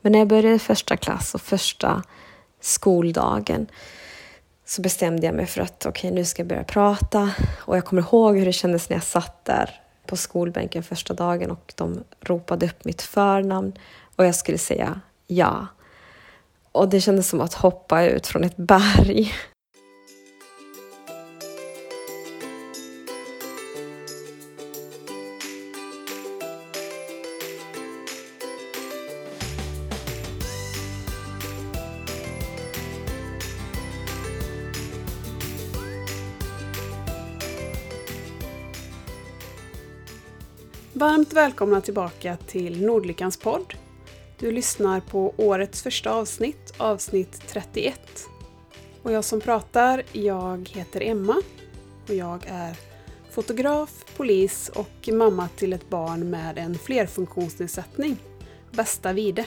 Men när jag började första klass och första skoldagen så bestämde jag mig för att okej, okay, nu ska jag börja prata. Och jag kommer ihåg hur det kändes när jag satt där på skolbänken första dagen och de ropade upp mitt förnamn och jag skulle säga ja. Och det kändes som att hoppa ut från ett berg. Varmt välkomna tillbaka till Nordlyckans podd. Du lyssnar på årets första avsnitt, avsnitt 31. Och jag som pratar, jag heter Emma och jag är fotograf, polis och mamma till ett barn med en flerfunktionsnedsättning, Bästa Vide.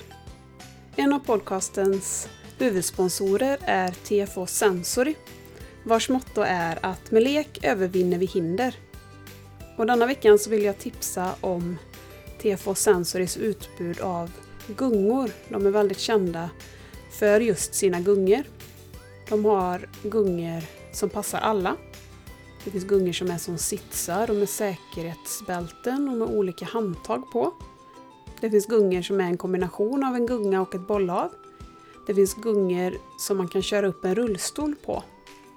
En av podcastens huvudsponsorer är TFO Sensory, vars motto är att med lek övervinner vi hinder. Och denna veckan så vill jag tipsa om TFO Sensorys utbud av gungor. De är väldigt kända för just sina gungor. De har gungor som passar alla. Det finns gungor som är som sitsar och med säkerhetsbälten och med olika handtag på. Det finns gungor som är en kombination av en gunga och ett bollhav. Det finns gungor som man kan köra upp en rullstol på.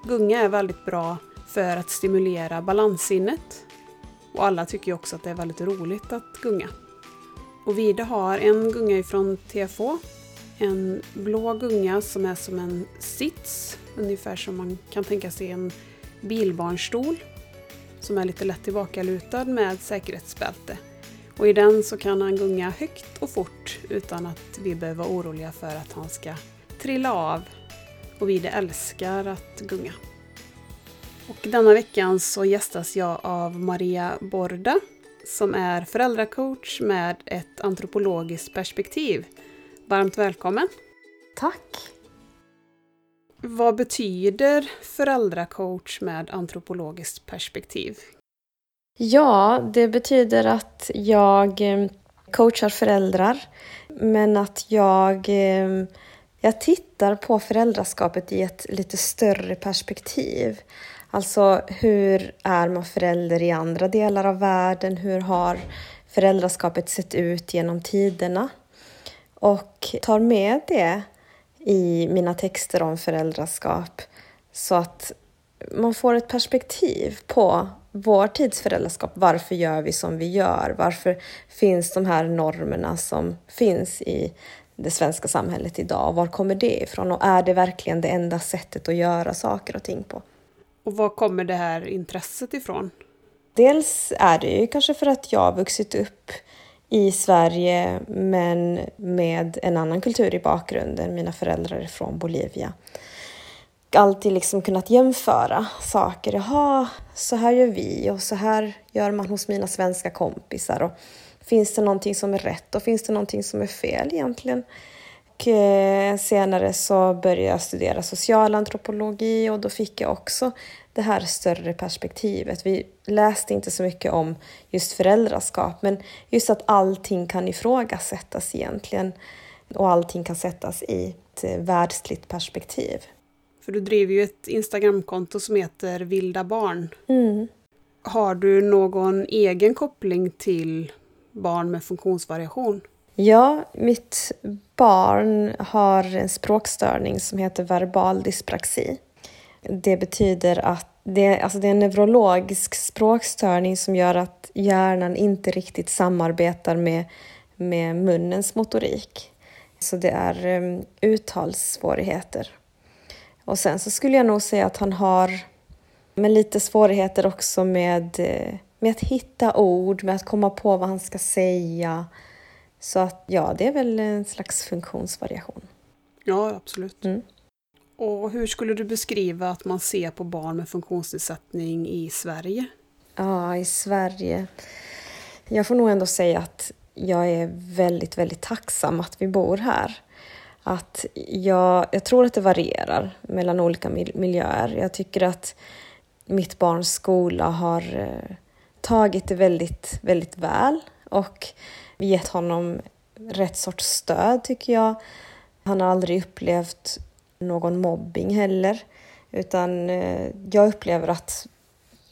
Gunga är väldigt bra för att stimulera balanssinnet och alla tycker ju också att det är väldigt roligt att gunga. Och Vide har en gunga ifrån TFO. En blå gunga som är som en sits, ungefär som man kan tänka sig en bilbarnstol. Som är lite lätt tillbakalutad med säkerhetsbälte. Och i den så kan han gunga högt och fort utan att vi behöver vara oroliga för att han ska trilla av. Och Vide älskar att gunga. Och denna veckan så gästas jag av Maria Borda som är föräldracoach med ett antropologiskt perspektiv. Varmt välkommen! Tack! Vad betyder föräldracoach med antropologiskt perspektiv? Ja, det betyder att jag eh, coachar föräldrar men att jag, eh, jag tittar på föräldraskapet i ett lite större perspektiv. Alltså hur är man förälder i andra delar av världen? Hur har föräldraskapet sett ut genom tiderna? Och tar med det i mina texter om föräldraskap så att man får ett perspektiv på vår tids föräldraskap. Varför gör vi som vi gör? Varför finns de här normerna som finns i det svenska samhället idag? Var kommer det ifrån? Och är det verkligen det enda sättet att göra saker och ting på? Och var kommer det här intresset ifrån? Dels är det ju kanske för att jag har vuxit upp i Sverige men med en annan kultur i bakgrunden. Mina föräldrar är från Bolivia. Alltid liksom kunnat jämföra saker. Jaha, så här gör vi och så här gör man hos mina svenska kompisar. Och finns det någonting som är rätt och finns det någonting som är fel egentligen? Och eh, senare så började jag studera socialantropologi och då fick jag också det här större perspektivet. Vi läste inte så mycket om just föräldraskap, men just att allting kan ifrågasättas egentligen och allting kan sättas i ett eh, världsligt perspektiv. För du driver ju ett Instagramkonto som heter Vilda barn. Mm. Har du någon egen koppling till barn med funktionsvariation? Ja, mitt barn har en språkstörning som heter verbal dyspraxi. Det betyder att det, alltså det är en neurologisk språkstörning som gör att hjärnan inte riktigt samarbetar med, med munnens motorik. Så det är um, uttalssvårigheter. Och sen så skulle jag nog säga att han har men lite svårigheter också med, eh, med att hitta ord, med att komma på vad han ska säga. Så att ja, det är väl en slags funktionsvariation. Ja, absolut. Mm. Och hur skulle du beskriva att man ser på barn med funktionsnedsättning i Sverige? Ja, i Sverige. Jag får nog ändå säga att jag är väldigt, väldigt tacksam att vi bor här. Att jag, jag tror att det varierar mellan olika miljöer. Jag tycker att mitt barns skola har eh, tagit det väldigt, väldigt väl och gett honom rätt sorts stöd tycker jag. Han har aldrig upplevt någon mobbing heller. Utan eh, jag upplever att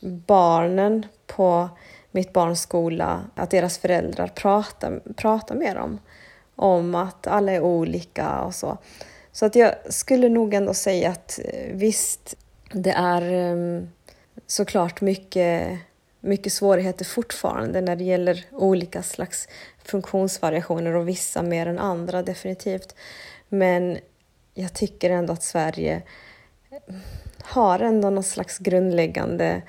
barnen på mitt barns skola, att deras föräldrar pratar, pratar med dem om att alla är olika och så. Så att jag skulle nog ändå säga att eh, visst, det är ehm, såklart mycket, mycket svårigheter fortfarande när det gäller olika slags funktionsvariationer och vissa mer än andra definitivt. Men jag tycker ändå att Sverige har ändå någon slags grundläggande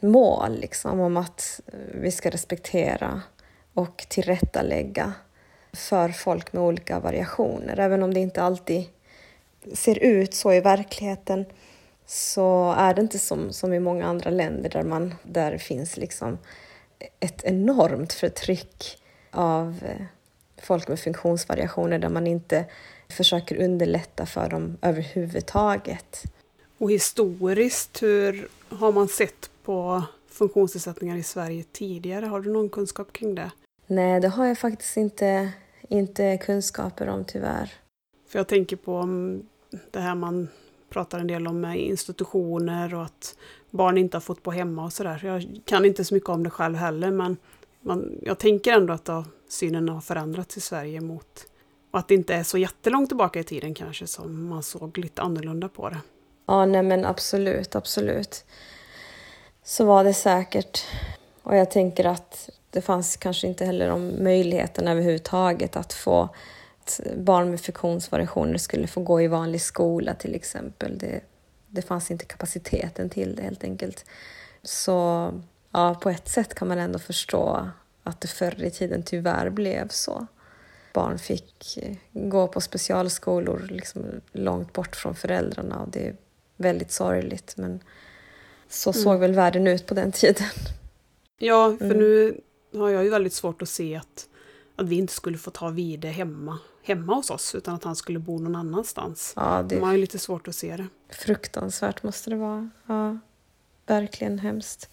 mål liksom, om att vi ska respektera och tillrättalägga för folk med olika variationer. Även om det inte alltid ser ut så i verkligheten så är det inte som, som i många andra länder där, man, där finns liksom ett enormt förtryck av eh, folk med funktionsvariationer där man inte försöker underlätta för dem överhuvudtaget. Och historiskt, hur har man sett på funktionsnedsättningar i Sverige tidigare? Har du någon kunskap kring det? Nej, det har jag faktiskt inte, inte kunskaper om tyvärr. För jag tänker på det här man pratar en del om eh, institutioner och att barn inte har fått bo hemma och sådär. Jag kan inte så mycket om det själv heller men man, jag tänker ändå att då, synen har förändrats i Sverige mot och att det inte är så jättelångt tillbaka i tiden kanske som man såg lite annorlunda på det. Ja, nej men absolut, absolut. Så var det säkert. Och jag tänker att det fanns kanske inte heller de möjligheterna överhuvudtaget att få att barn med funktionsvariationer skulle få gå i vanlig skola till exempel. Det, det fanns inte kapaciteten till det helt enkelt. Så ja, på ett sätt kan man ändå förstå att det förr i tiden tyvärr blev så. Barn fick eh, gå på specialskolor liksom långt bort från föräldrarna och det är väldigt sorgligt men så såg mm. väl världen ut på den tiden. Ja, för mm. nu har jag ju väldigt svårt att se att, att vi inte skulle få ta Vide hemma, hemma hos oss utan att han skulle bo någon annanstans. Ja, det... Man har ju lite svårt att se det. Fruktansvärt måste det vara. Ja, verkligen hemskt.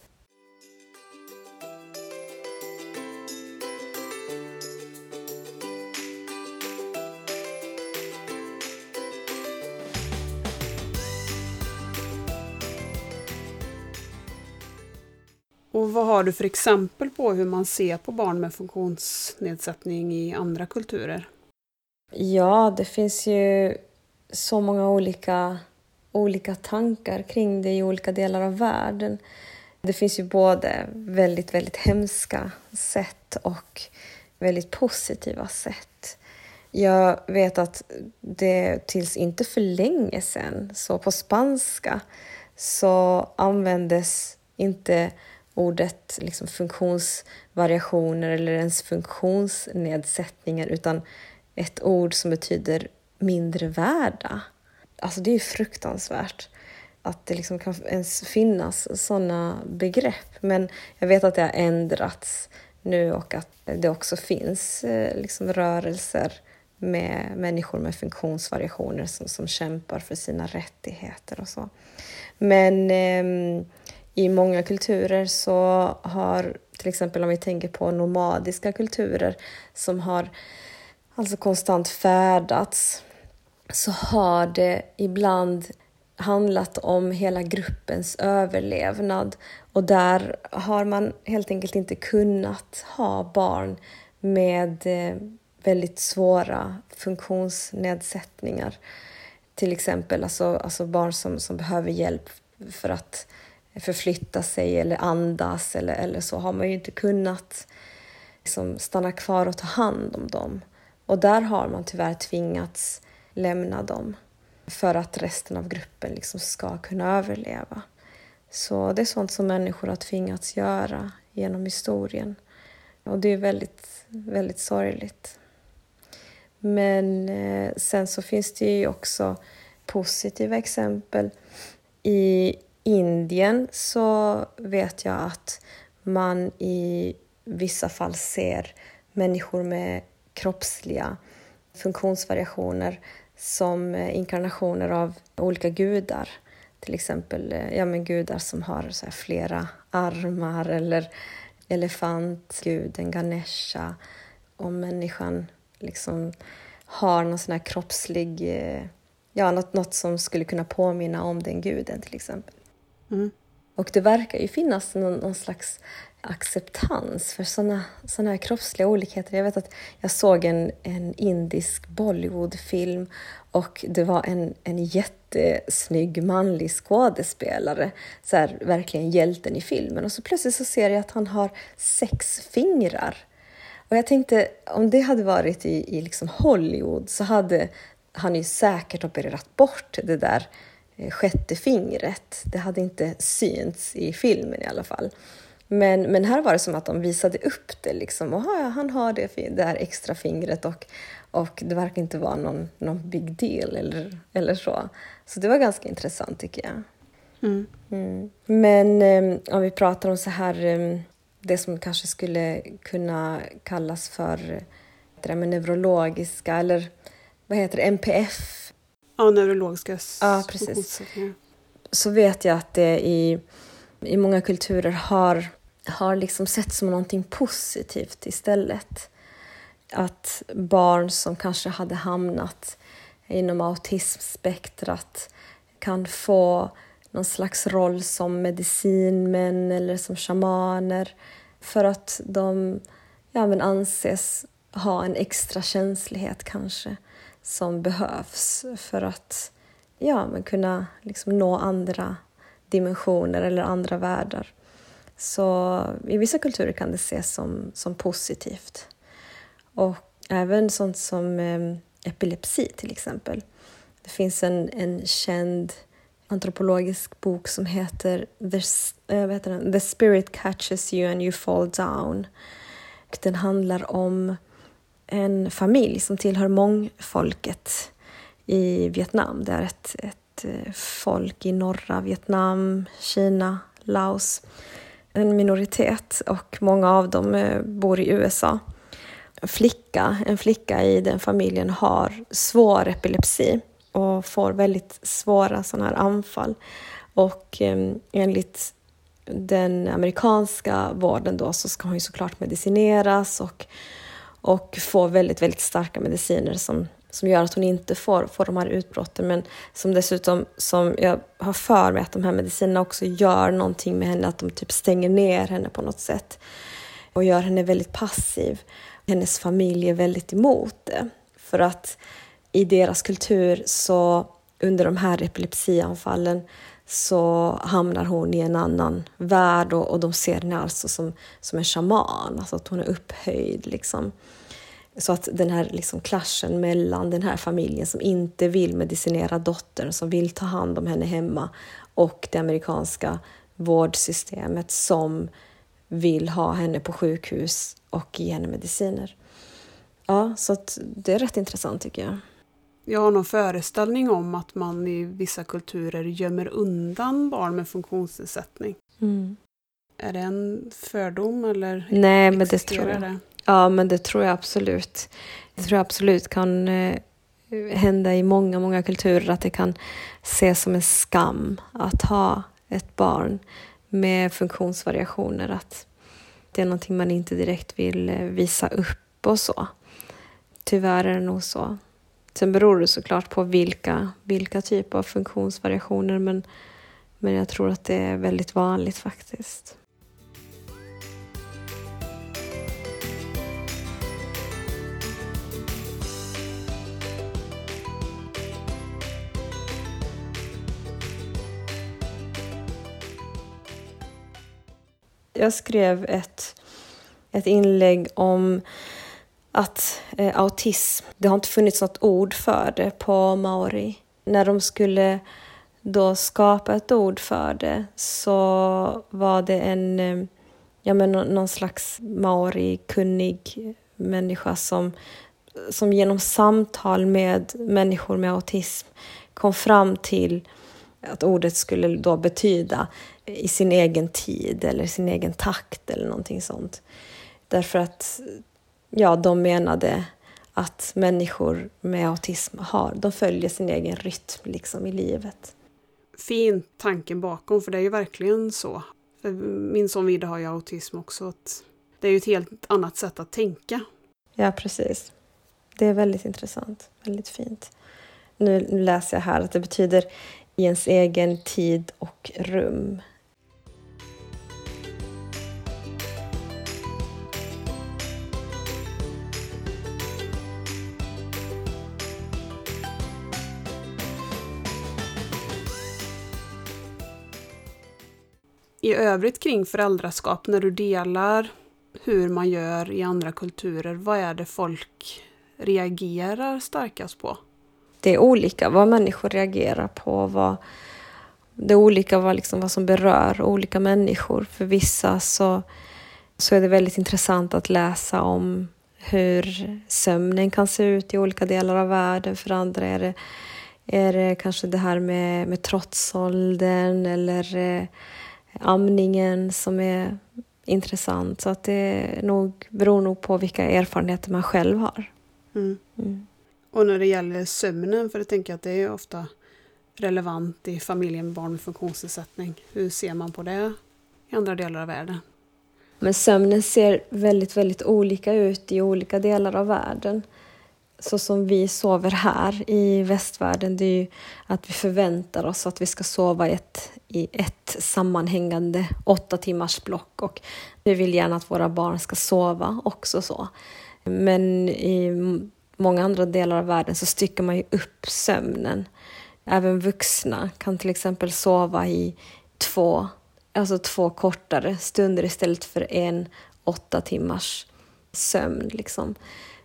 Och vad har du för exempel på hur man ser på barn med funktionsnedsättning i andra kulturer? Ja, det finns ju så många olika, olika tankar kring det i olika delar av världen. Det finns ju både väldigt, väldigt hemska sätt och väldigt positiva sätt. Jag vet att det tills inte för länge sedan, så på spanska, så användes inte ordet liksom funktionsvariationer eller ens funktionsnedsättningar utan ett ord som betyder mindre värda. Alltså det är fruktansvärt att det liksom kan ens finnas sådana begrepp. Men jag vet att det har ändrats nu och att det också finns eh, liksom rörelser med människor med funktionsvariationer som, som kämpar för sina rättigheter och så. Men eh, i många kulturer så har, till exempel om vi tänker på nomadiska kulturer som har alltså konstant färdats, så har det ibland handlat om hela gruppens överlevnad och där har man helt enkelt inte kunnat ha barn med eh, väldigt svåra funktionsnedsättningar. Till exempel alltså, alltså barn som, som behöver hjälp för att förflytta sig eller andas eller, eller så har man ju inte kunnat liksom stanna kvar och ta hand om dem. Och där har man tyvärr tvingats lämna dem för att resten av gruppen liksom ska kunna överleva. Så det är sånt som människor har tvingats göra genom historien. Och det är väldigt, väldigt sorgligt. Men eh, sen så finns det ju också positiva exempel. I Indien så vet jag att man i vissa fall ser människor med kroppsliga funktionsvariationer som inkarnationer av olika gudar. Till exempel ja, men gudar som har så flera armar eller elefantguden Ganesha. Om människan liksom har någon sån här kroppslig, eh, ja något, något som skulle kunna påminna om den guden till exempel. Mm. Och det verkar ju finnas någon, någon slags acceptans för sådana såna här kroppsliga olikheter. Jag vet att jag såg en, en indisk Bollywoodfilm och det var en, en jättesnygg manlig skådespelare, så här, verkligen hjälten i filmen. Och så plötsligt så ser jag att han har sex fingrar. Och jag tänkte, om det hade varit i, i liksom Hollywood så hade han ju säkert opererat bort det där eh, sjätte fingret. Det hade inte synts i filmen i alla fall. Men, men här var det som att de visade upp det. Liksom. Ja, han har det, det här extra fingret och, och det verkar inte vara någon, någon big deal eller, eller så. Så det var ganska intressant tycker jag. Mm. Mm. Men eh, om vi pratar om så här, eh, det som kanske skulle kunna kallas för det med neurologiska eller vad heter det, NPF? Ja, neurologiska ja, precis. Så vet jag att det i, i många kulturer har har liksom sett som någonting positivt istället. Att barn som kanske hade hamnat inom autismspektrat kan få någon slags roll som medicinmän eller som shamaner för att de ja, men anses ha en extra känslighet kanske som behövs för att ja, men kunna liksom nå andra dimensioner eller andra världar. Så i vissa kulturer kan det ses som, som positivt. Och även sånt som eh, epilepsi till exempel. Det finns en, en känd antropologisk bok som heter The, äh, heter den? The Spirit Catches You and You Fall Down. Den handlar om en familj som tillhör mångfolket i Vietnam. Det är ett, ett eh, folk i norra Vietnam, Kina, Laos en minoritet och många av dem eh, bor i USA. En flicka, en flicka i den familjen har svår epilepsi och får väldigt svåra sådana här anfall. Och ehm, enligt den amerikanska vården då så ska hon ju såklart medicineras och, och få väldigt, väldigt starka mediciner som som gör att hon inte får, får de här utbrotten men som dessutom, som jag har för mig att de här medicinerna också gör någonting med henne, att de typ stänger ner henne på något sätt och gör henne väldigt passiv. Hennes familj är väldigt emot det för att i deras kultur så under de här epilepsianfallen så hamnar hon i en annan värld och, och de ser henne alltså som, som en shaman, alltså att hon är upphöjd liksom. Så att den här liksom klaschen mellan den här familjen som inte vill medicinera dottern, som vill ta hand om henne hemma och det amerikanska vårdsystemet som vill ha henne på sjukhus och ge henne mediciner. Ja, så det är rätt intressant tycker jag. Jag har någon föreställning om att man i vissa kulturer gömmer undan barn med funktionsnedsättning. Mm. Är det en fördom eller Nej, men det tror jag. Det? Ja, men det tror jag absolut. Det tror jag absolut kan eh, hända i många, många kulturer att det kan ses som en skam att ha ett barn med funktionsvariationer. Att det är någonting man inte direkt vill eh, visa upp och så. Tyvärr är det nog så. Sen beror det såklart på vilka, vilka typer av funktionsvariationer men, men jag tror att det är väldigt vanligt faktiskt. Jag skrev ett, ett inlägg om att eh, autism, det har inte funnits något ord för det på maori. När de skulle då skapa ett ord för det så var det en, eh, ja men någon slags maori-kunnig människa som, som genom samtal med människor med autism kom fram till att ordet skulle då betyda i sin egen tid eller sin egen takt eller någonting sånt. Därför att ja, de menade att människor med autism har, de följer sin egen rytm liksom i livet. Fin tanken bakom, för det är ju verkligen så. För min son Vida har ju autism också. Att det är ju ett helt annat sätt att tänka. Ja, precis. det är väldigt intressant, väldigt fint. Nu läser jag här att det betyder i ens egen tid och rum. I övrigt kring föräldraskap, när du delar hur man gör i andra kulturer, vad är det folk reagerar starkast på? Det är olika vad människor reagerar på. Vad, det är olika vad, liksom, vad som berör olika människor. För vissa så, så är det väldigt intressant att läsa om hur sömnen kan se ut i olika delar av världen. För andra är det, är det kanske det här med, med trotsåldern eller eh, amningen som är intressant. Så att det nog, beror nog på vilka erfarenheter man själv har. Mm. Mm. Och när det gäller sömnen, för det tänker jag att det är ofta relevant i familjer med barn med funktionsnedsättning. Hur ser man på det i andra delar av världen? Men sömnen ser väldigt, väldigt olika ut i olika delar av världen. Så som vi sover här i västvärlden, det är ju att vi förväntar oss att vi ska sova ett, i ett sammanhängande åtta timmars block och vi vill gärna att våra barn ska sova också så. Men i många andra delar av världen så styckar man ju upp sömnen. Även vuxna kan till exempel sova i två, alltså två kortare stunder istället för en åtta timmars sömn. Liksom.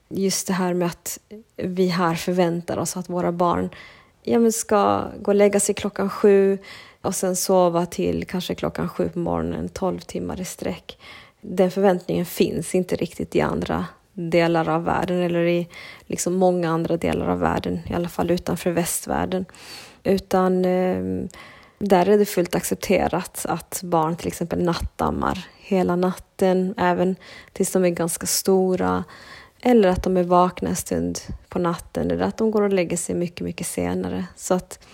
Just det här med att vi här förväntar oss att våra barn ja, men ska gå och lägga sig klockan sju och sen sova till kanske klockan sju på morgonen, tolv timmar i sträck. Den förväntningen finns inte riktigt i andra delar av världen eller i liksom många andra delar av världen, i alla fall utanför västvärlden. Utan eh, där är det fullt accepterat att barn till exempel nattammar hela natten, även tills de är ganska stora. Eller att de är vakna en stund på natten eller att de går och lägger sig mycket, mycket senare. Så att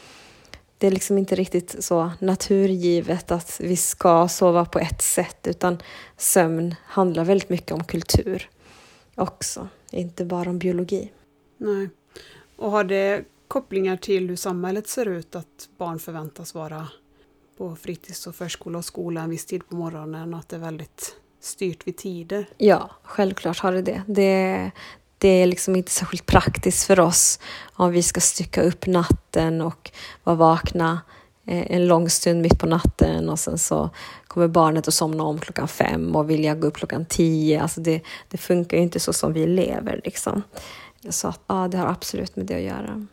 det är liksom inte riktigt så naturgivet att vi ska sova på ett sätt utan sömn handlar väldigt mycket om kultur också, inte bara om biologi. Nej. Och har det kopplingar till hur samhället ser ut, att barn förväntas vara på fritids och förskola och skola en viss tid på morgonen och att det är väldigt styrt vid tider? Ja, självklart har det det. Det, det är liksom inte särskilt praktiskt för oss om vi ska stycka upp natten och vara vakna Eh, en lång stund mitt på natten och sen så kommer barnet att somna om klockan fem och vilja gå upp klockan tio. Alltså det, det funkar ju inte så som vi lever. Liksom. Så att, ja, det har absolut med det att göra.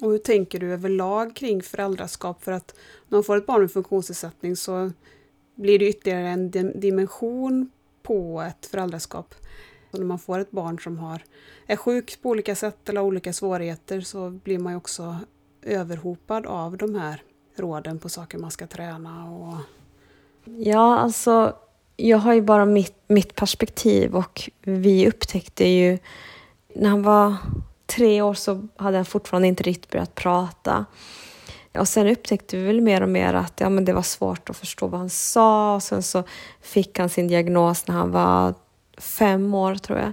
Och hur tänker du överlag kring föräldraskap? För att när man får ett barn med funktionsnedsättning så blir det ytterligare en dimension på ett föräldraskap. Så när man får ett barn som har, är sjuk på olika sätt eller har olika svårigheter så blir man ju också överhopad av de här råden på saker man ska träna och Ja, alltså jag har ju bara mitt, mitt perspektiv och vi upptäckte ju när han var tre år så hade han fortfarande inte riktigt börjat prata. Och sen upptäckte vi väl mer och mer att ja, men det var svårt att förstå vad han sa och sen så fick han sin diagnos när han var fem år tror jag.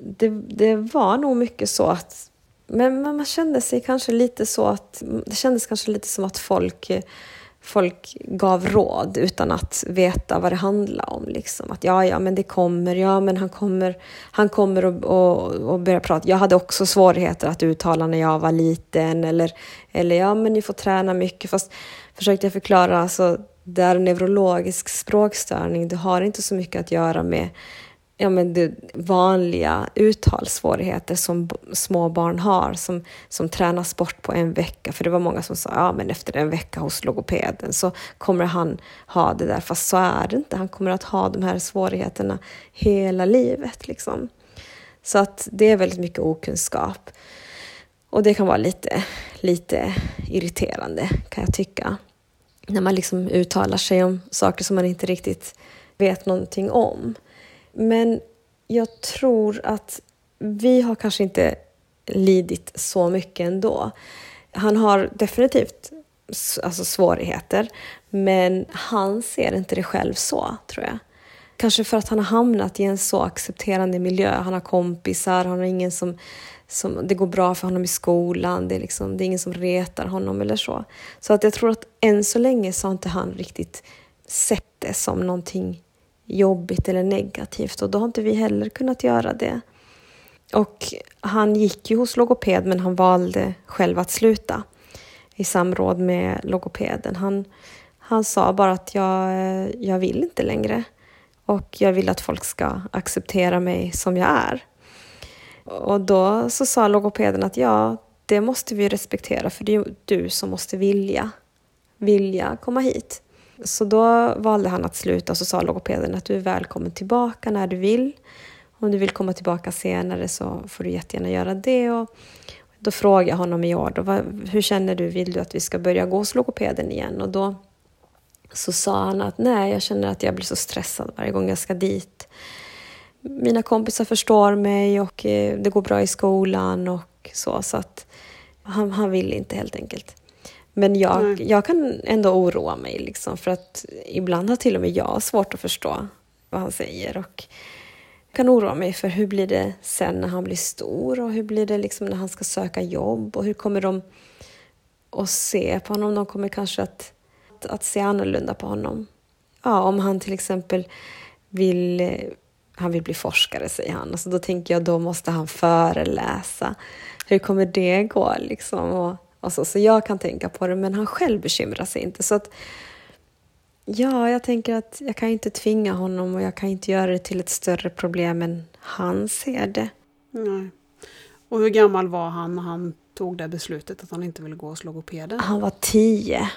Det, det var nog mycket så att men man kände sig kanske lite så att det kändes kanske lite som att folk folk gav råd utan att veta vad det handlade om. Liksom. Att ja, ja, men det kommer, ja, men han kommer, han kommer och, och, och börjar prata. Jag hade också svårigheter att uttala när jag var liten eller, eller ja, men ni får träna mycket. Fast försökte jag förklara, alltså, det är en neurologisk språkstörning. Det har inte så mycket att göra med ja, men det vanliga uttalssvårigheter som små barn har som, som tränas bort på en vecka. För det var många som sa ja men efter en vecka hos logopeden så kommer han ha det där. Fast så är det inte. Han kommer att ha de här svårigheterna hela livet. Liksom. Så att det är väldigt mycket okunskap. Och det kan vara lite, lite irriterande kan jag tycka. När man liksom uttalar sig om saker som man inte riktigt vet någonting om. Men jag tror att vi har kanske inte lidit så mycket ändå. Han har definitivt alltså svårigheter, men han ser inte det själv så, tror jag. Kanske för att han har hamnat i en så accepterande miljö. Han har kompisar, han har ingen som, som det går bra för honom i skolan. Det är, liksom, det är ingen som retar honom eller så. Så att jag tror att än så länge så har inte han riktigt sett det som någonting jobbigt eller negativt och då har inte vi heller kunnat göra det. Och han gick ju hos logoped men han valde själv att sluta i samråd med logopeden. Han, han sa bara att jag, jag vill inte längre och jag vill att folk ska acceptera mig som jag är. Och då så sa logopeden att ja, det måste vi respektera för det är du som måste vilja, vilja komma hit. Så då valde han att sluta och så sa logopeden att du är välkommen tillbaka när du vill. Om du vill komma tillbaka senare så får du jättegärna göra det. Och då frågade jag honom i år, då, hur känner du, vill du att vi ska börja gå hos logopeden igen? Och då så sa han att nej, jag känner att jag blir så stressad varje gång jag ska dit. Mina kompisar förstår mig och eh, det går bra i skolan och så, så att han, han vill inte helt enkelt. Men jag, jag kan ändå oroa mig, liksom, för att ibland har till och med jag svårt att förstå vad han säger. Och jag kan oroa mig för hur blir det sen när han blir stor och hur blir det liksom när han ska söka jobb och hur kommer de att se på honom? De kommer kanske att, att, att se annorlunda på honom. Ja, om han till exempel vill han vill bli forskare, säger han. Alltså då tänker jag, då måste han föreläsa. Hur kommer det gå? Liksom? Och Alltså, så jag kan tänka på det, men han själv bekymrar sig inte. Så att, ja, jag tänker att jag kan inte tvinga honom och jag kan inte göra det till ett större problem än han ser det. Nej. Och hur gammal var han när han tog det beslutet att han inte ville gå hos logopeden? Han var tio.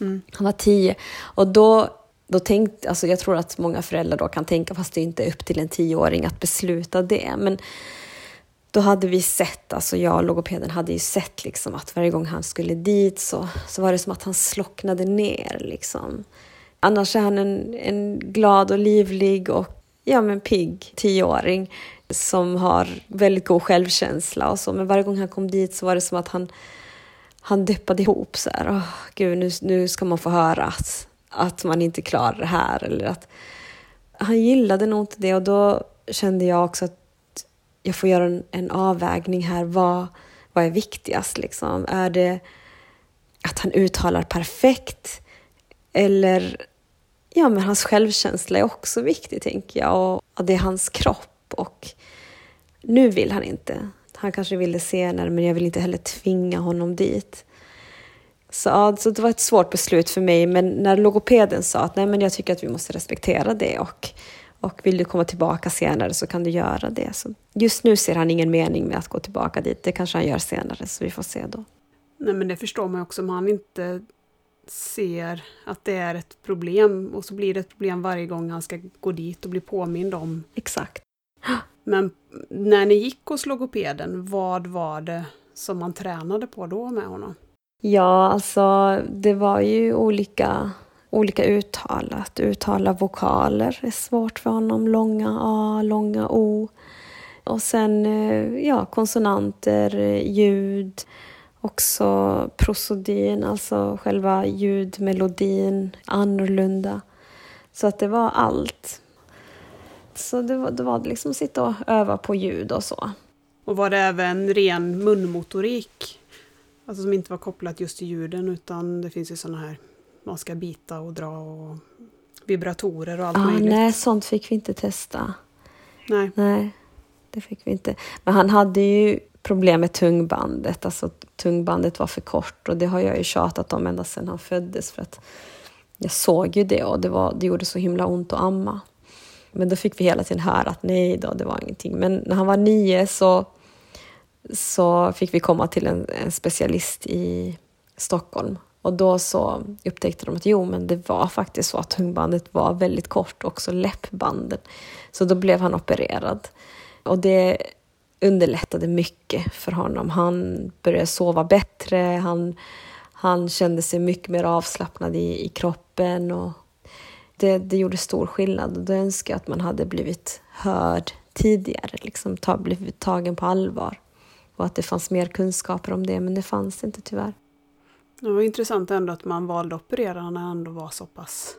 Mm. Han var tio. Och då, då tänkte, alltså jag tror att många föräldrar då kan tänka, fast det inte är upp till en tioåring att besluta det. Men då hade vi sett, alltså jag och logopeden hade ju sett liksom att varje gång han skulle dit så, så var det som att han slocknade ner. Liksom. Annars är han en, en glad och livlig och ja, men pigg tioåring som har väldigt god självkänsla och så. Men varje gång han kom dit så var det som att han, han deppade ihop. Så här, oh, gud, nu, nu ska man få höra att, att man inte klarar det här. Eller att, han gillade nog inte det och då kände jag också att jag får göra en, en avvägning här. Vad, vad är viktigast? Liksom? Är det att han uttalar perfekt? Eller ja, men hans självkänsla är också viktig, tänker jag. Och det är hans kropp. Och nu vill han inte. Han kanske vill det senare, men jag vill inte heller tvinga honom dit. Så, alltså, det var ett svårt beslut för mig, men när logopeden sa att nej, men jag tycker att vi måste respektera det och och vill du komma tillbaka senare så kan du göra det. Så just nu ser han ingen mening med att gå tillbaka dit. Det kanske han gör senare, så vi får se då. Nej, men det förstår man också om han inte ser att det är ett problem och så blir det ett problem varje gång han ska gå dit och bli påmind om. Exakt. Men när ni gick hos logopeden, vad var det som man tränade på då med honom? Ja, alltså det var ju olika olika uttal. Att uttala vokaler är svårt för honom. Långa A, långa O. Och sen eh, ja, konsonanter, ljud, också prosodin, alltså själva ljudmelodin, annorlunda. Så att det var allt. Så det var, det var liksom sitta och öva på ljud och så. Och var det även ren munmotorik? Alltså som inte var kopplat just till ljuden utan det finns ju sådana här man ska bita och dra och vibratorer och allt ah, möjligt. Nej, sånt fick vi inte testa. Nej. Nej, det fick vi inte. Men han hade ju problem med tungbandet, alltså tungbandet var för kort och det har jag ju tjatat om ända sedan han föddes för att jag såg ju det och det, var, det gjorde så himla ont att amma. Men då fick vi hela tiden höra att nej då, det var ingenting. Men när han var nio så, så fick vi komma till en, en specialist i Stockholm och då så upptäckte de att jo, men det var faktiskt så att tungbandet var väldigt kort, också läppbanden. Så då blev han opererad. Och det underlättade mycket för honom. Han började sova bättre, han, han kände sig mycket mer avslappnad i, i kroppen och det, det gjorde stor skillnad. Och då önskar jag att man hade blivit hörd tidigare, liksom ta, blivit tagen på allvar och att det fanns mer kunskaper om det, men det fanns inte tyvärr. Det var intressant ändå att man valde att operera när han ändå var så pass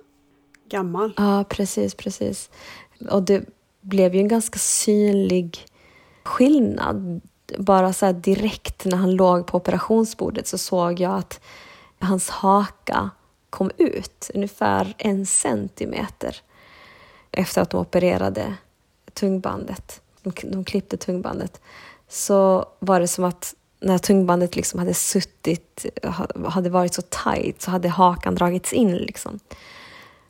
gammal. Ja, precis, precis. Och det blev ju en ganska synlig skillnad. Bara så direkt när han låg på operationsbordet så såg jag att hans haka kom ut ungefär en centimeter efter att de opererade tungbandet. De, de klippte tungbandet. Så var det som att när tungbandet liksom hade suttit, hade varit så tight så hade hakan dragits in. Liksom.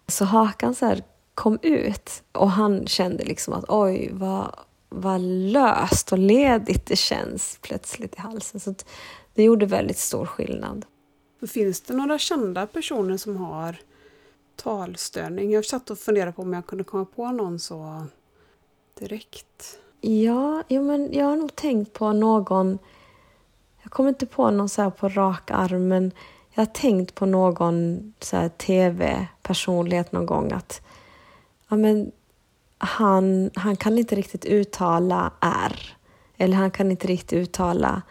Så hakan så kom ut och han kände liksom att oj, vad, vad löst och ledigt det känns plötsligt i halsen. Så det gjorde väldigt stor skillnad. Finns det några kända personer som har talstörning? Jag satt och funderade på om jag kunde komma på någon så direkt. Ja, jo, men jag har nog tänkt på någon. Jag kommer inte på någon så på rak arm, men jag har tänkt på någon tv-personlighet någon gång att ja, men han, han kan inte riktigt uttala R. Eller han kan inte riktigt uttala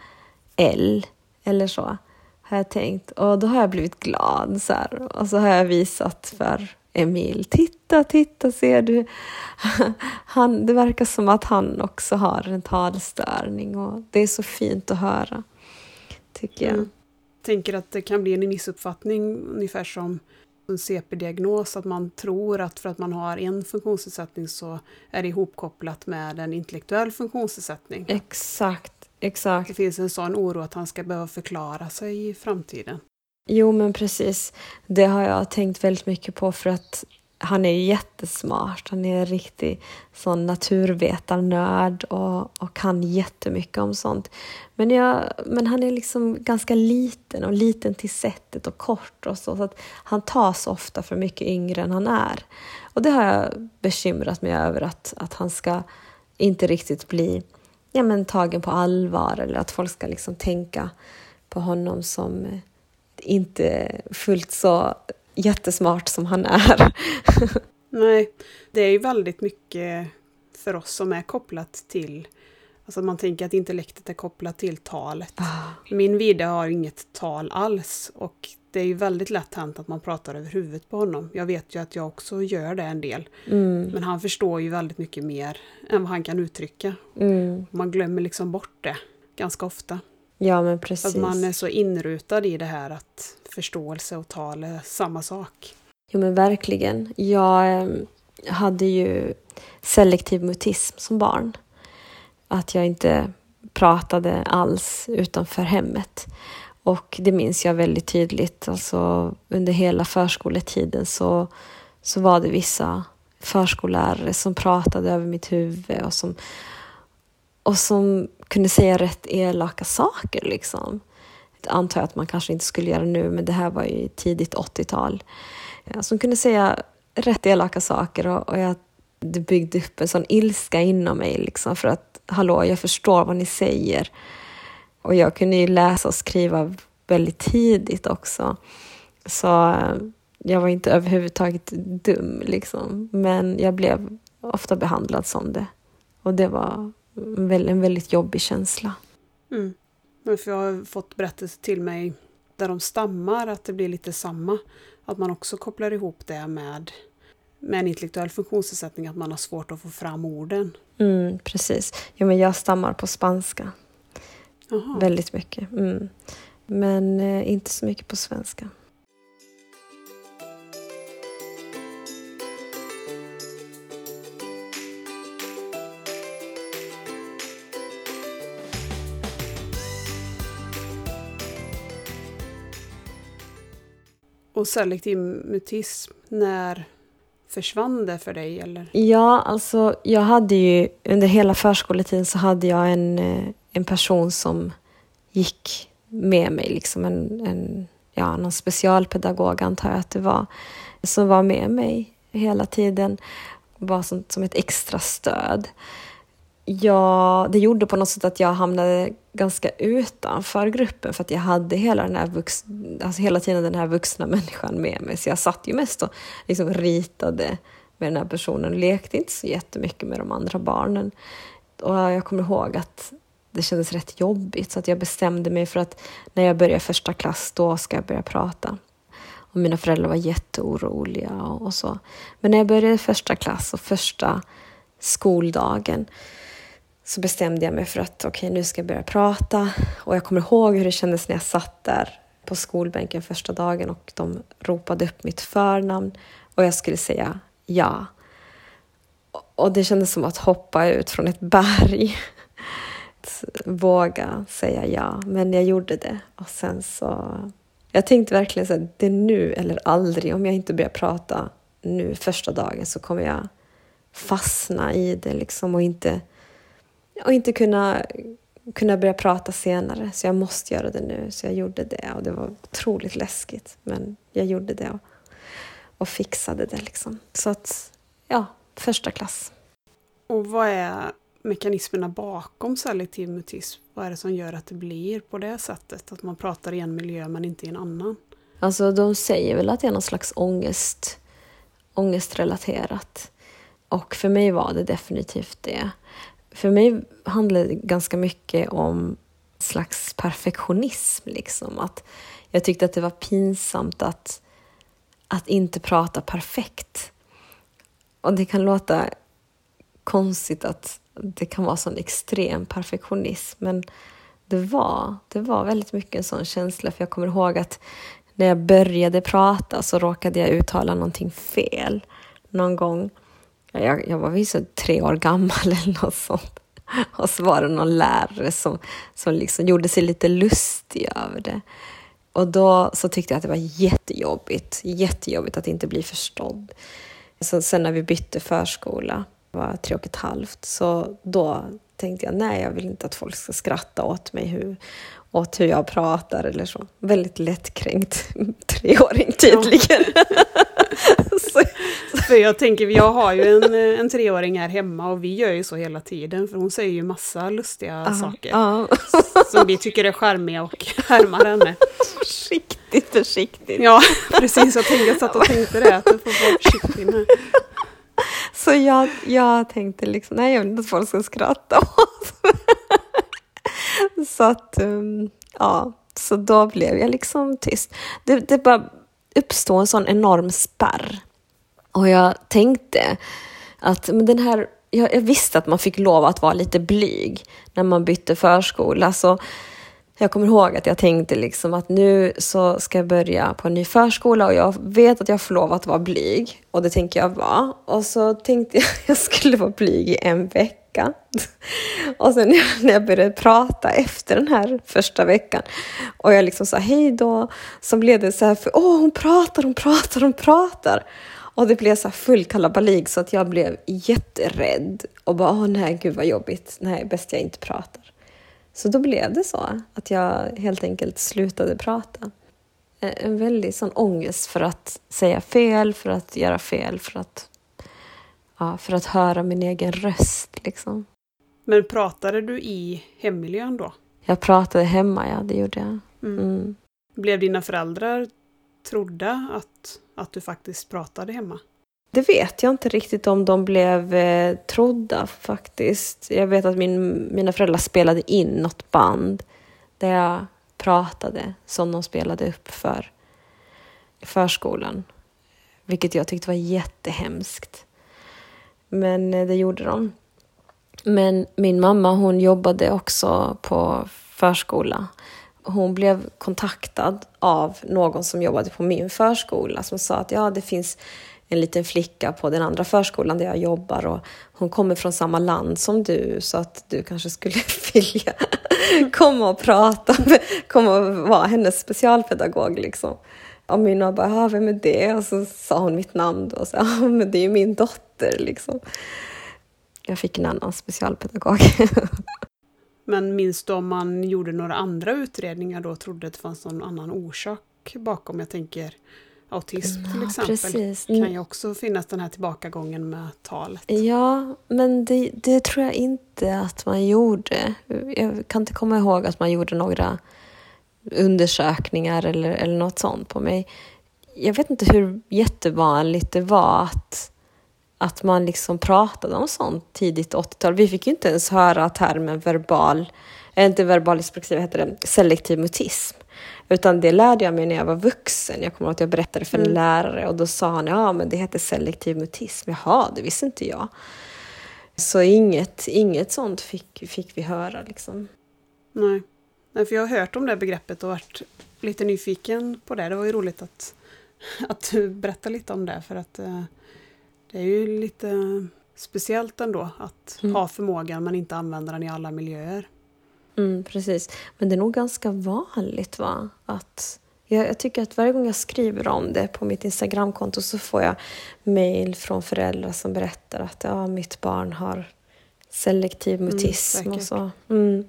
L. Eller så har jag tänkt. Och då har jag blivit glad. Så här. Och så har jag visat för Emil. Titta, titta, ser du? Han, det verkar som att han också har en talstörning och det är så fint att höra. Tycker jag. Mm. Tänker att det kan bli en missuppfattning ungefär som en CP-diagnos, att man tror att för att man har en funktionsnedsättning så är det ihopkopplat med en intellektuell funktionsnedsättning. Exakt, exakt. Det finns en sån oro att han ska behöva förklara sig i framtiden. Jo, men precis. Det har jag tänkt väldigt mycket på för att han är jättesmart. Han är en riktig sån naturvetarnörd och, och kan jättemycket om sånt. Men, jag, men han är liksom ganska liten och liten till sättet och kort och så. så att han tas ofta för mycket yngre än han är. Och det har jag bekymrat mig över att, att han ska inte riktigt bli ja, men, tagen på allvar eller att folk ska liksom tänka på honom som inte fullt så jättesmart som han är. Nej, det är ju väldigt mycket för oss som är kopplat till Alltså man tänker att intellektet är kopplat till talet. Oh. Min Vide har inget tal alls och det är ju väldigt lätt hänt att man pratar över huvudet på honom. Jag vet ju att jag också gör det en del. Mm. Men han förstår ju väldigt mycket mer än vad han kan uttrycka. Mm. Man glömmer liksom bort det ganska ofta. Ja, men precis. Att man är så inrutad i det här att förståelse och tal är samma sak. Jo, men verkligen. Jag ehm, hade ju selektiv mutism som barn. Att jag inte pratade alls utanför hemmet. Och det minns jag väldigt tydligt. Alltså, under hela förskoletiden så, så var det vissa förskollärare som pratade över mitt huvud och som, och som kunde säga rätt elaka saker. Liksom. Det antar jag att man kanske inte skulle göra nu, men det här var ju tidigt 80-tal. Som kunde säga rätt elaka saker och, och jag, det byggde upp en sån ilska inom mig. Liksom, för att, hallå, jag förstår vad ni säger. Och jag kunde ju läsa och skriva väldigt tidigt också. Så eh, jag var inte överhuvudtaget dum, liksom. Men jag blev ofta behandlad som det. Och det var en väldigt jobbig känsla. Mm. För jag har fått berättelser till mig där de stammar, att det blir lite samma. Att man också kopplar ihop det med, med en intellektuell funktionsnedsättning, att man har svårt att få fram orden. Mm, precis. Ja, men jag stammar på spanska. Aha. Väldigt mycket. Mm. Men eh, inte så mycket på svenska. Och selektiv mutism, när försvann det för dig? Eller? Ja, alltså jag hade ju under hela förskoletiden så hade jag en, eh, en person som gick med mig, liksom en, en ja, någon specialpedagog antar jag att det var, som var med mig hela tiden, var som, som ett extra stöd jag, det gjorde på något sätt att jag hamnade ganska utanför gruppen för att jag hade hela, den här vux, alltså hela tiden den här vuxna människan med mig. Så jag satt ju mest och liksom ritade med den här personen och lekte inte så jättemycket med de andra barnen. Och jag kommer ihåg att det kändes rätt jobbigt så att jag bestämde mig för att när jag börjar första klass då ska jag börja prata. Och mina föräldrar var jätteoroliga och, och så. Men när jag började första klass och första skoldagen så bestämde jag mig för att okej, okay, nu ska jag börja prata. Och jag kommer ihåg hur det kändes när jag satt där på skolbänken första dagen och de ropade upp mitt förnamn och jag skulle säga ja. Och det kändes som att hoppa ut från ett berg. Att våga säga ja, men jag gjorde det. Och sen så... Jag tänkte verkligen så att det är nu eller aldrig. Om jag inte börjar prata nu första dagen så kommer jag fastna i det liksom och inte, och inte kunna, kunna börja prata senare. Så jag måste göra det nu. Så jag gjorde det och det var otroligt läskigt. Men jag gjorde det och, och fixade det liksom. Så att, ja, första klass. Och vad är mekanismerna bakom selektiv mutism? Vad är det som gör att det blir på det sättet? Att man pratar i en miljö men inte i en annan? Alltså de säger väl att det är någon slags ångest, ångestrelaterat. Och för mig var det definitivt det. För mig handlade det ganska mycket om slags perfektionism. Liksom. Att jag tyckte att det var pinsamt att, att inte prata perfekt. Och det kan låta konstigt att det kan vara sån extrem perfektionism, men det var, det var väldigt mycket en sån känsla, för jag kommer ihåg att när jag började prata så råkade jag uttala någonting fel någon gång. Jag, jag var visst tre år gammal eller något sånt. Och så var det någon lärare som, som liksom gjorde sig lite lustig över det. Och då så tyckte jag att det var jättejobbigt, jättejobbigt att inte bli förstådd. Så sen när vi bytte förskola, jag var tre och ett halvt, så då tänkte jag nej, jag vill inte att folk ska skratta åt mig, hur, åt hur jag pratar eller så. Väldigt lättkränkt treåring tydligen. Ja. så, för jag tänker, jag har ju en, en treåring här hemma och vi gör ju så hela tiden för hon säger ju massa lustiga aha, saker. Aha. Som vi tycker är charmiga och härmar henne. Försiktigt, försiktigt. Ja, precis. Jag, tänkte, jag satt och tänkte det, att du får vara försiktig med. Så jag, jag tänkte liksom, nej jag vill inte att folk ska skratta åt Så att, um, ja, så då blev jag liksom tyst. Det, det bara uppstod en sån enorm spärr och jag tänkte att men den här, jag, jag, visste att man fick lov att vara lite blyg när man bytte förskola. Så jag kommer ihåg att jag tänkte liksom att nu så ska jag börja på en ny förskola och jag vet att jag får lov att vara blyg. Och det tänker jag vara. Och så tänkte jag att jag skulle vara blyg i en vecka. Och sen när jag började prata efter den här första veckan och jag liksom sa hej då, så blev det så här, för åh hon pratar, hon pratar, hon pratar. Och det blev så full kalabalik så att jag blev jätterädd och bara, åh nej, gud vad jobbigt. Nej, bäst jag inte pratar. Så då blev det så att jag helt enkelt slutade prata. En väldig sån ångest för att säga fel, för att göra fel, för att, ja, för att höra min egen röst. Liksom. Men pratade du i hemmiljön då? Jag pratade hemma, ja, det gjorde jag. Mm. Mm. Blev dina föräldrar trodda att, att du faktiskt pratade hemma? Det vet jag inte riktigt om de blev eh, trodda faktiskt. Jag vet att min, mina föräldrar spelade in något band där jag pratade som de spelade upp för förskolan. Vilket jag tyckte var jättehemskt. Men eh, det gjorde de. Men min mamma hon jobbade också på förskola hon blev kontaktad av någon som jobbade på min förskola som sa att ja, det finns en liten flicka på den andra förskolan där jag jobbar och hon kommer från samma land som du så att du kanske skulle vilja komma och prata, komma och vara hennes specialpedagog liksom. Och min mamma bara, vem är det? Och så sa hon mitt namn då och sa, ja men det är ju min dotter liksom. Jag fick en annan specialpedagog. Men minns du om man gjorde några andra utredningar då och trodde att det fanns någon annan orsak bakom? Jag tänker autism till exempel. Precis. Kan ju också finnas den här tillbakagången med talet. Ja, men det, det, tror jag inte att man gjorde. Jag kan inte komma ihåg att man gjorde några undersökningar eller, eller något sånt på mig. Jag vet inte hur jättevanligt det var att att man liksom pratade om sånt tidigt 80-tal. Vi fick ju inte ens höra termen verbal, äh, inte verbal expressiv, heter det, selektiv mutism. Utan det lärde jag mig när jag var vuxen. Jag kommer ihåg att jag berättade för en Mm. lärare och då sa han ja men det heter selektiv mutism. Jaha, det visste inte jag. Så inget, inget sånt fick, fick vi höra liksom. Nej. Nej, för jag har hört om det begreppet och varit lite nyfiken på det. Det var ju roligt att, att du berättade lite om det för att eh, det är ju lite speciellt ändå att Mm. ha förmågan men inte använda den i alla miljöer. Mm, precis. Men det är nog ganska vanligt va? Att jag, jag tycker att varje gång jag skriver om det på mitt Instagramkonto så får jag mejl från föräldrar som berättar att ja, mitt barn har selektiv mutism och säkert. så. Mm.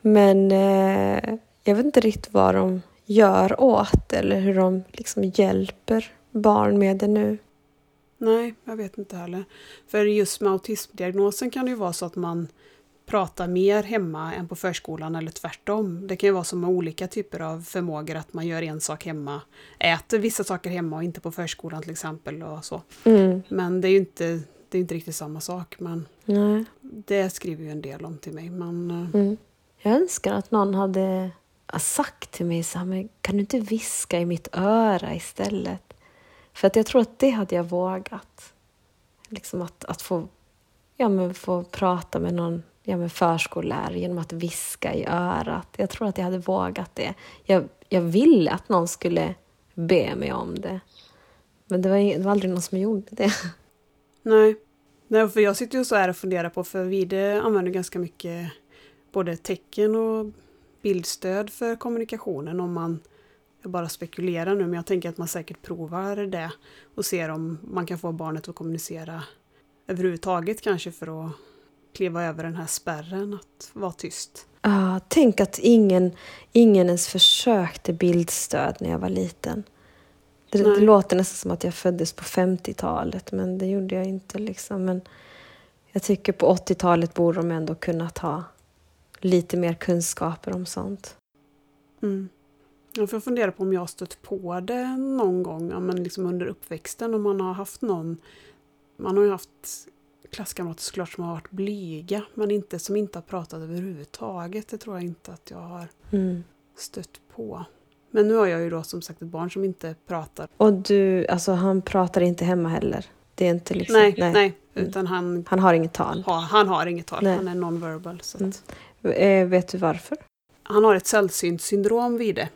Men eh, jag vet inte riktigt vad de gör åt eller hur de liksom hjälper barn med det nu. Nej, jag vet inte heller. För just med autismdiagnosen kan det ju vara så att man pratar mer hemma än på förskolan eller tvärtom. Det kan ju vara som med olika typer av förmågor att man gör en sak hemma, äter vissa saker hemma och inte på förskolan till exempel och så. Mm. Men det är ju inte, det är inte riktigt samma sak. Men Nej. det skriver ju en del om till mig. Men eh, Mm. Jag önskar att någon hade sagt till mig så här, men kan du inte viska i mitt öra istället? För att jag tror att det hade jag vågat. Liksom att, att få, ja, men få prata med någon ja, men förskollärare genom att viska i örat. Jag tror att jag hade vågat det. Jag, jag ville att någon skulle be mig om det. Men det var, det var aldrig någon som gjorde det. nej. nej, för jag sitter ju så här och funderar på, för Vide använder ganska mycket både tecken och bildstöd för kommunikationen om man jag bara spekulerar nu, men jag tänker att man säkert provar det och ser om man kan få barnet att kommunicera överhuvudtaget kanske för att kliva över den här spärren att vara tyst. Ah, tänk att ingen, ingen ens försökte bildstöd när jag var liten. Det, det låter nästan som att jag föddes på 50-talet, men det gjorde jag inte. Liksom. Men jag tycker på 80-talet borde de ändå kunnat ha lite mer kunskaper om sånt. Mm. Jag får fundera på om jag har stött på det någon gång, ja, men liksom under uppväxten, om man har haft någon... Man har ju haft klasskamrater såklart som har varit blyga, men inte, som inte har pratat överhuvudtaget. Det tror jag inte att jag har Mm. stött på. Men nu har jag ju då som sagt ett barn som inte pratar. Och du, alltså han pratar inte hemma heller? Det är inte liksom... nej, nej, utan han Han har inget tal? har, han har inget tal, Nej. han är non-verbal. Så Mm. Eh, vet du varför? Han har ett sällsynt syndrom vid det.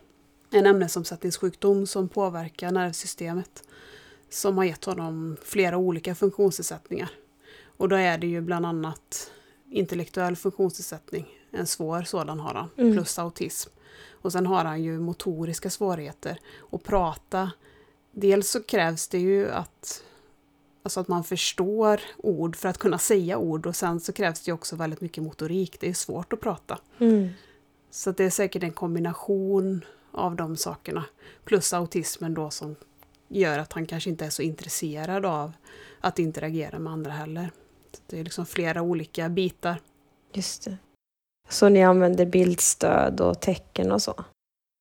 En ämnesomsättningssjukdom som påverkar nervsystemet. Som har gett honom flera olika funktionsnedsättningar. Och då är det ju bland annat intellektuell funktionsnedsättning. En svår sådan har han. Mm. Plus autism. Och sen har han ju motoriska svårigheter. Och prata. Dels så krävs det ju att Alltså att man förstår ord för att kunna säga ord och sen så krävs det ju också väldigt mycket motorik. Det är svårt att prata. Mm. Så det är säkert en kombination av de sakerna. Plus autismen då som gör att han kanske inte är så intresserad av att interagera med andra heller. Det är liksom flera olika bitar. Just det. Så ni använder bildstöd och tecken och så?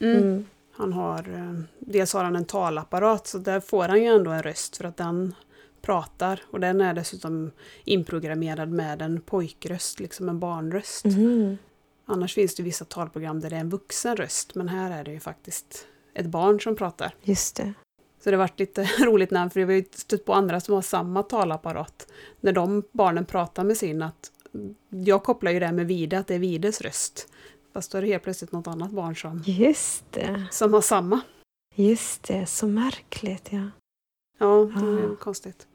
Mm. Han har, eh, dels har han en talapparat så där får han ju ändå en röst för att den pratar. Och den är dessutom inprogrammerad med en pojkröst, liksom en barnröst. Mhm. Annars finns det vissa talprogram där det är en vuxen röst men här är det ju faktiskt ett barn som pratar. Just det. Så det har varit lite roligt när, för vi har ju stött på andra som har samma talapparat. När de barnen pratar med sin, att jag kopplar ju det med Vide, att det är Vides röst. Fast då är det helt plötsligt något annat barn som, Just det. som har samma. Just det. Så märkligt, ja. Ja, det är ju Ah. konstigt.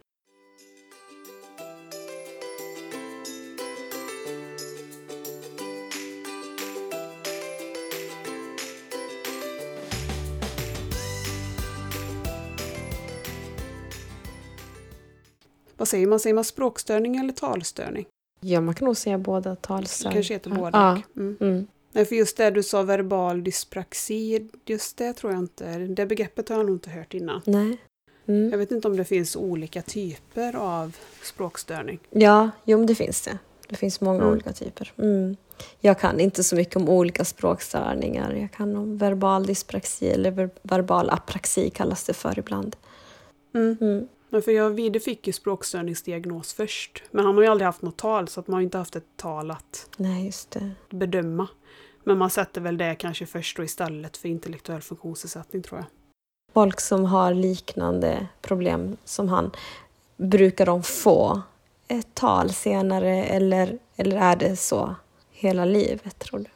Vad säger man? Säger man språkstörning eller talstörning? Ja, man kan nog säga båda Det talstörning. kanske heter båda. Ja. Mm. Mm. Nej, för just det du sa, verbal dyspraxi, just det tror jag inte, det begreppet har jag nog inte hört innan. Nej. Mm. Jag vet inte om det finns olika typer av språkstörning. Ja, jo men det finns det. Det finns många Mm. olika typer. Mm. Jag kan inte så mycket om olika språkstörningar. Jag kan om verbal dyspraxi eller ver- verbal apraxi kallas det för ibland. Mm. Men för jag, Vide fick ju språkstörningsdiagnos först. Men han har ju aldrig haft något tal, så att man har ju inte haft ett tal att Nej, bedöma. Men man sätter väl det kanske först då istället för intellektuell funktionsnedsättning tror jag. Folk som har liknande problem som han, brukar de få ett tal senare eller, eller är det så hela livet tror du?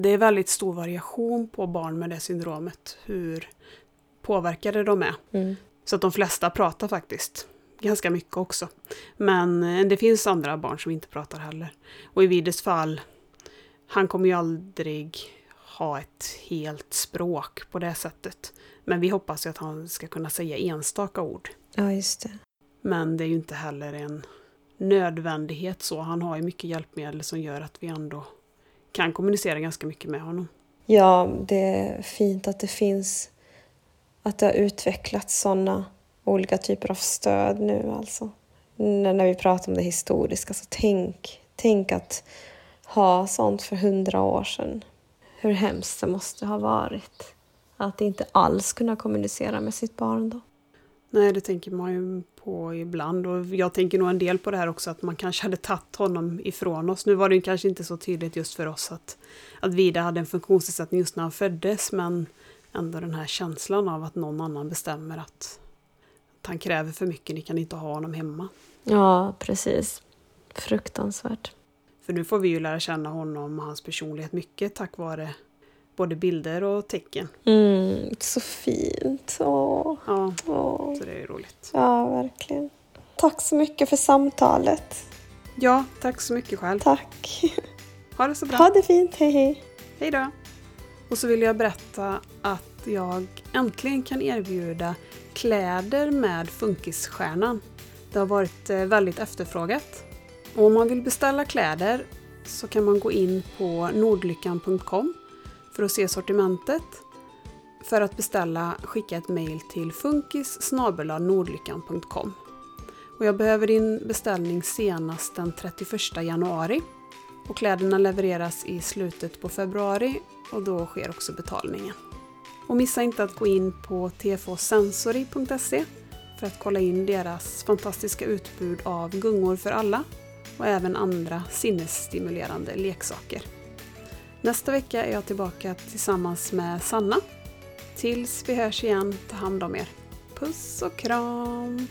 Det är väldigt stor variation på barn med det syndromet, hur påverkade de är. Mm. Så att de flesta pratar faktiskt ganska mycket också. Men eh, det finns andra barn som inte pratar heller. Och i Vides fall, han kommer ju aldrig ha ett helt språk på det sättet. Men vi hoppas ju att han ska kunna säga enstaka ord. Ja, just det. Men det är ju inte heller en nödvändighet så. Han har ju mycket hjälpmedel som gör att vi ändå kan kommunicera ganska mycket med honom. Ja, det är fint att det finns, att det har utvecklats sådana olika typer av stöd nu alltså. När, när vi pratar om det historiska, så tänk, tänk att ha sånt för hundra år sedan. Hur hemskt det måste ha varit. Att inte alls kunna kommunicera med sitt barn då. Nej, det tänker man ju på ibland. Och jag tänker nog en del på det här också, att man kanske hade tagit honom ifrån oss. Nu var det ju kanske inte så tydligt just för oss att, att Vida hade en funktionsnedsättning just när han föddes, men ändå den här känslan av att någon annan bestämmer att, att han kräver för mycket, ni kan inte ha honom hemma. Ja, precis. Fruktansvärt. För nu får vi ju lära känna honom och hans personlighet mycket tack vare både bilder och tecken. Mm, så fint. Åh, Ja, åh. så det är ju roligt. Ja, verkligen. Tack så mycket för samtalet. Ja, tack så mycket själv. Tack. Ha det så bra. Ha det fint. Hej, hej. Hej då! Och så vill jag berätta att jag äntligen kan erbjuda kläder med Funkisstjärnan. Det har varit eh, väldigt efterfrågat. Och om man vill beställa kläder så kan man gå in på nordlyckan.com för att se sortimentet. För att beställa, skicka ett mejl till funkis nordlyckan.com. Och jag behöver din beställning senast den 31 januari. Och kläderna levereras i slutet på februari och då sker också betalningen. Och missa inte att gå in på tfsensory.se för att kolla in deras fantastiska utbud av gungor för alla och även andra sinnesstimulerande leksaker. Nästa vecka är jag tillbaka tillsammans med Sanna. Tills vi hörs igen, ta hand om er. Puss och kram!